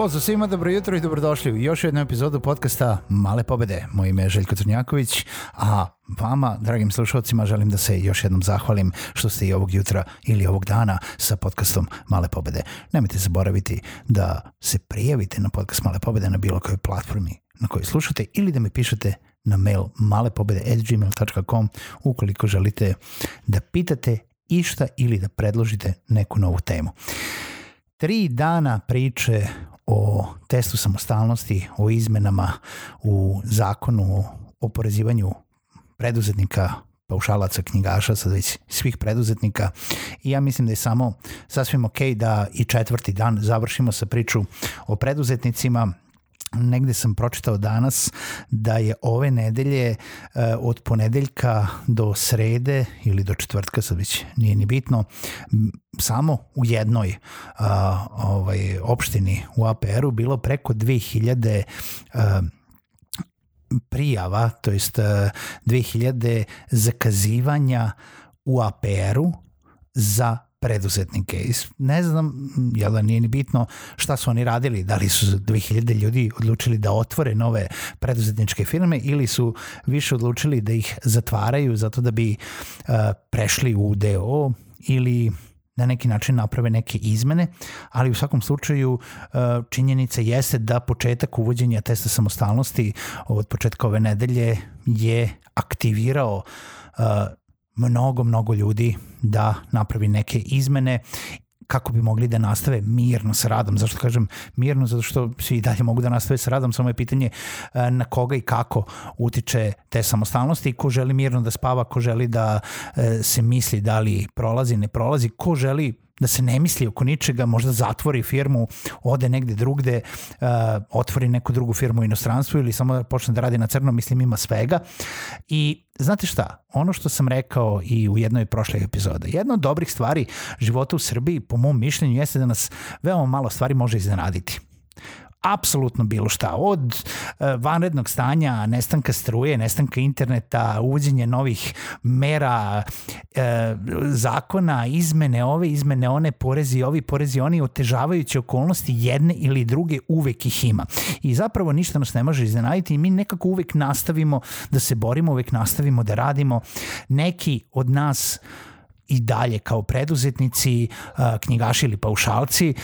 Pozdrav svima, dobro jutro i dobrodošli u još jednu epizodu podcasta Male pobede. Moje ime je Željko Crnjaković, a vama, dragim slušalcima, želim da se još jednom zahvalim što ste i ovog jutra ili ovog dana sa podcastom Male pobede. Nemojte zaboraviti da se prijavite na podcast Male pobede na bilo kojoj platformi na kojoj slušate ili da mi pišete na mail malepobede.gmail.com ukoliko želite da pitate išta ili da predložite neku novu temu. Tri dana priče o testu samostalnosti, o izmenama u zakonu o oporezivanju preduzetnika paušalaca, knjigaša, sad već svih preduzetnika. I ja mislim da je samo sasvim ok da i četvrti dan završimo sa priču o preduzetnicima negde sam pročitao danas da je ove nedelje uh, od ponedeljka do srede ili do četvrtka, sad već nije ni bitno, samo u jednoj uh, ovaj, opštini u APR-u bilo preko 2000 uh, prijava, to jest 2000 zakazivanja u APR-u za preduzetnike. Ne znam, jel da nije ni bitno šta su oni radili, da li su 2000 ljudi odlučili da otvore nove preduzetničke firme ili su više odlučili da ih zatvaraju zato da bi uh, prešli u DO ili na neki način naprave neke izmene, ali u svakom slučaju činjenica jeste da početak uvođenja testa samostalnosti od početka ove nedelje je aktivirao mnogo, mnogo ljudi da napravi neke izmene kako bi mogli da nastave mirno sa radom. Zašto kažem mirno? Zato što svi dalje mogu da nastave sa radom, samo je pitanje e, na koga i kako utiče te samostalnosti i ko želi mirno da spava, ko želi da e, se misli da li prolazi, ne prolazi, ko želi da se ne misli oko ničega, možda zatvori firmu, ode negde drugde, uh, otvori neku drugu firmu u inostranstvu ili samo počne da radi na crno, mislim ima svega. I znate šta, ono što sam rekao i u jednoj prošloj epizode, jedna od dobrih stvari života u Srbiji, po mom mišljenju, jeste da nas veoma malo stvari može iznenaditi apsolutno bilo šta, od uh, vanrednog stanja, nestanka struje, nestanka interneta, uvođenje novih mera, uh, zakona, izmene ove, izmene one, porezi ovi, porezi oni, otežavajuće okolnosti jedne ili druge uvek ih ima. I zapravo ništa nas ne može iznenaditi i mi nekako uvek nastavimo da se borimo, uvek nastavimo da radimo. Neki od nas uh, i dalje kao preduzetnici, knjigaši ili paušalci,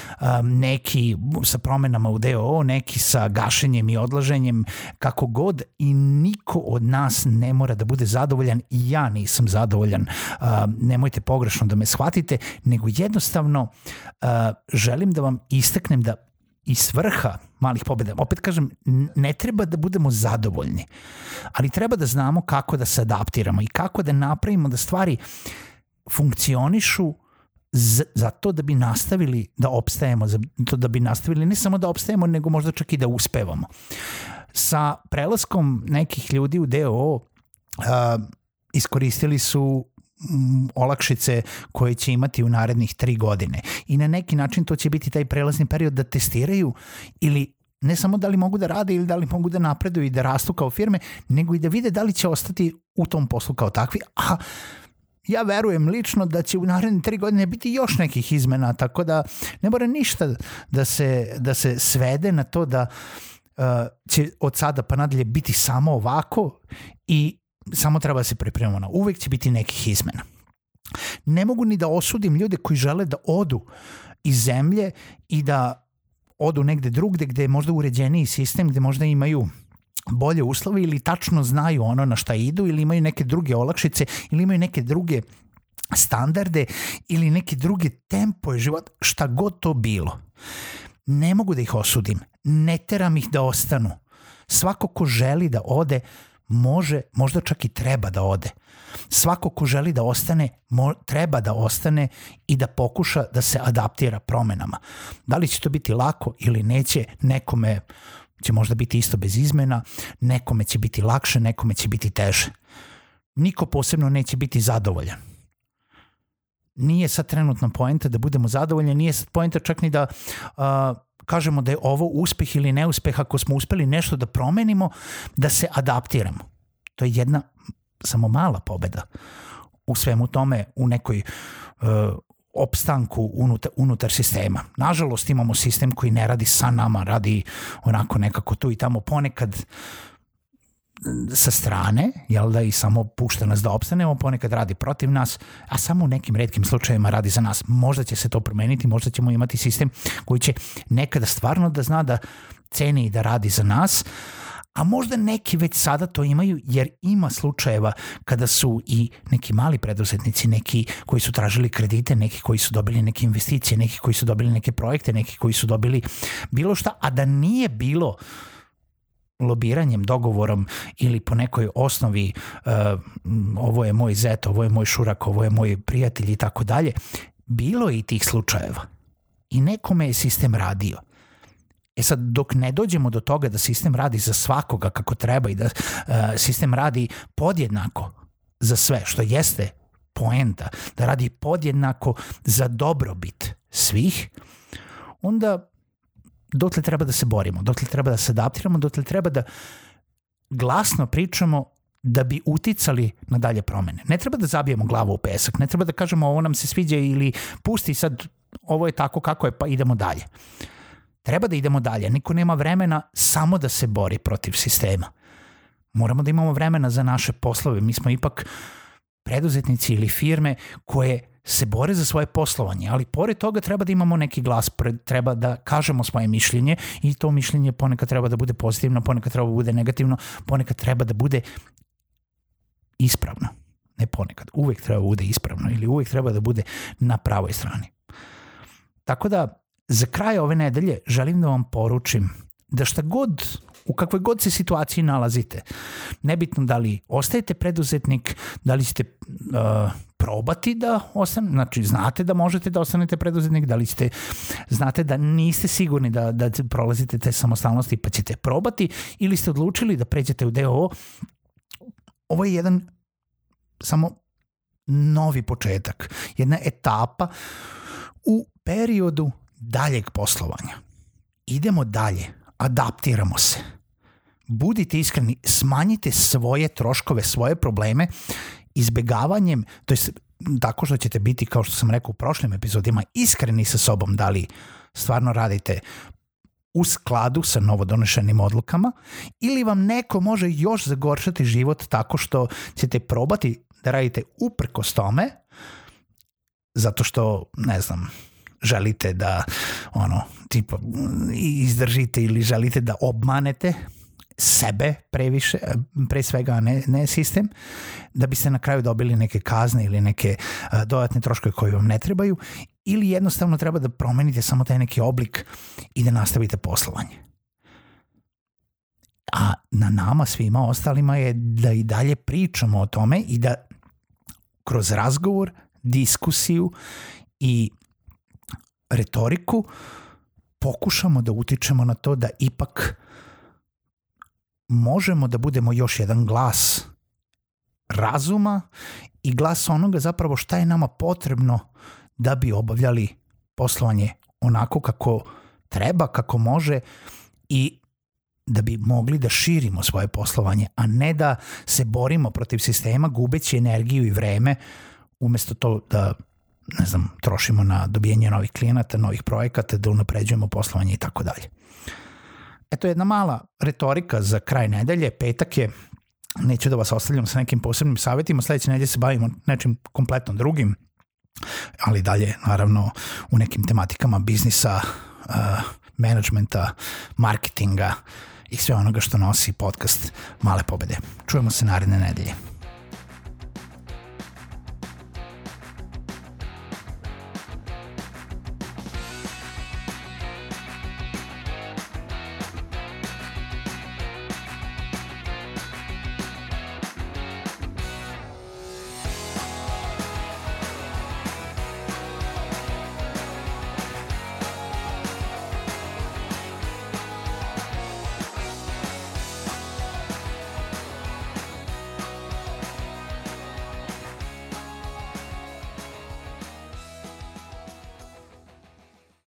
neki sa promenama u DOO, neki sa gašenjem i odlaženjem, kako god i niko od nas ne mora da bude zadovoljan i ja nisam zadovoljan. Nemojte pogrešno da me shvatite, nego jednostavno želim da vam istaknem da i svrha malih pobeda, opet kažem, ne treba da budemo zadovoljni, ali treba da znamo kako da se adaptiramo i kako da napravimo da stvari funkcionišu za to da bi nastavili da opstajemo, za to da bi nastavili ne samo da opstajemo, nego možda čak i da uspevamo. Sa prelaskom nekih ljudi u DO uh, iskoristili su olakšice koje će imati u narednih tri godine. I na neki način to će biti taj prelazni period da testiraju ili ne samo da li mogu da rade ili da li mogu da napreduju i da rastu kao firme, nego i da vide da li će ostati u tom poslu kao takvi. A ja verujem lično da će u naredne tri godine biti još nekih izmena, tako da ne mora ništa da se, da se svede na to da uh, će od sada pa nadalje biti samo ovako i samo treba da se pripremamo na uvek će biti nekih izmena. Ne mogu ni da osudim ljude koji žele da odu iz zemlje i da odu negde drugde gde je možda uređeniji sistem, gde možda imaju bolje uslove ili tačno znaju ono na šta idu ili imaju neke druge olakšice ili imaju neke druge standarde ili neki drugi tempo je život, šta god to bilo. Ne mogu da ih osudim, ne teram ih da ostanu. Svako ko želi da ode, može, možda čak i treba da ode. Svako ko želi da ostane, mo, treba da ostane i da pokuša da se adaptira promenama. Da li će to biti lako ili neće, nekome će možda biti isto bez izmena, nekome će biti lakše, nekome će biti teže. Niko posebno neće biti zadovoljan. Nije sad trenutna poenta da budemo zadovoljni, nije sad poenta čak ni da uh, kažemo da je ovo uspeh ili neuspeh ako smo uspeli nešto da promenimo, da se adaptiramo. To je jedna samo mala pobeda u svemu tome, u nekoj uh, opstanku unutar, unutar sistema. Nažalost imamo sistem koji ne radi sa nama, radi onako nekako tu i tamo ponekad sa strane, jel da, i samo pušta nas da opstanemo, ponekad radi protiv nas, a samo u nekim redkim slučajevima radi za nas. Možda će se to promeniti, možda ćemo imati sistem koji će nekada stvarno da zna da ceni i da radi za nas, a možda neki već sada to imaju jer ima slučajeva kada su i neki mali preduzetnici, neki koji su tražili kredite, neki koji su dobili neke investicije, neki koji su dobili neke projekte, neki koji su dobili bilo šta, a da nije bilo lobiranjem, dogovorom ili po nekoj osnovi uh, ovo je moj zet, ovo je moj šurak, ovo je moj prijatelj i tako dalje, bilo je i tih slučajeva. I nekome je sistem radio. E sad, dok ne dođemo do toga da sistem radi za svakoga kako treba i da uh, sistem radi podjednako za sve, što jeste poenta, da radi podjednako za dobrobit svih, onda dotle treba da se borimo, dotle treba da se adaptiramo, dotle treba da glasno pričamo da bi uticali na dalje promene. Ne treba da zabijemo glavu u pesak, ne treba da kažemo ovo nam se sviđa ili pusti sad ovo je tako kako je pa idemo dalje. Treba da idemo dalje, niko nema vremena samo da se bori protiv sistema. Moramo da imamo vremena za naše poslove, mi smo ipak preduzetnici ili firme koje se bore za svoje poslovanje, ali pored toga treba da imamo neki glas, treba da kažemo svoje mišljenje i to mišljenje ponekad treba da bude pozitivno, ponekad treba da bude negativno, ponekad treba da bude ispravno. Ne ponekad, uvek treba da bude ispravno ili uvek treba da bude na pravoj strani. Tako da, za kraj ove nedelje želim da vam poručim da šta god u kakvoj god se situaciji nalazite. Nebitno da li ostajete preduzetnik, da li ćete uh, probati da ostane, znači znate da možete da ostanete preduzetnik, da li ćete, znate da niste sigurni da, da prolazite te samostalnosti pa ćete probati ili ste odlučili da pređete u DOO, ovo je jedan samo novi početak, jedna etapa u periodu daljeg poslovanja. Idemo dalje, adaptiramo se. Budite iskreni, smanjite svoje troškove, svoje probleme izbegavanjem, to je tako što ćete biti, kao što sam rekao u prošlim epizodima, iskreni sa sobom, da li stvarno radite u skladu sa novodonešenim odlukama ili vam neko može još zagoršati život tako što ćete probati da radite uprkos tome zato što, ne znam, želite da ono, tipa, izdržite ili želite da obmanete sebe previše, pre svega ne, ne sistem, da biste na kraju dobili neke kazne ili neke dodatne troškove koje vam ne trebaju ili jednostavno treba da promenite samo taj neki oblik i da nastavite poslovanje. A na nama svima ostalima je da i dalje pričamo o tome i da kroz razgovor, diskusiju i retoriku pokušamo da utičemo na to da ipak možemo da budemo još jedan glas razuma i glas onoga zapravo šta je nama potrebno da bi obavljali poslovanje onako kako treba, kako može i da bi mogli da širimo svoje poslovanje, a ne da se borimo protiv sistema gubeći energiju i vreme umesto to da ne znam, trošimo na dobijenje novih klijenata, novih projekata, da unapređujemo poslovanje i tako dalje. Eto jedna mala retorika za kraj nedelje, petak je, neću da vas ostavljam sa nekim posebnim savjetima, sledeće nedelje se bavimo nečim kompletno drugim, ali dalje naravno u nekim tematikama biznisa, uh, managementa, marketinga i sve onoga što nosi podcast Male pobede. Čujemo se naredne nedelje.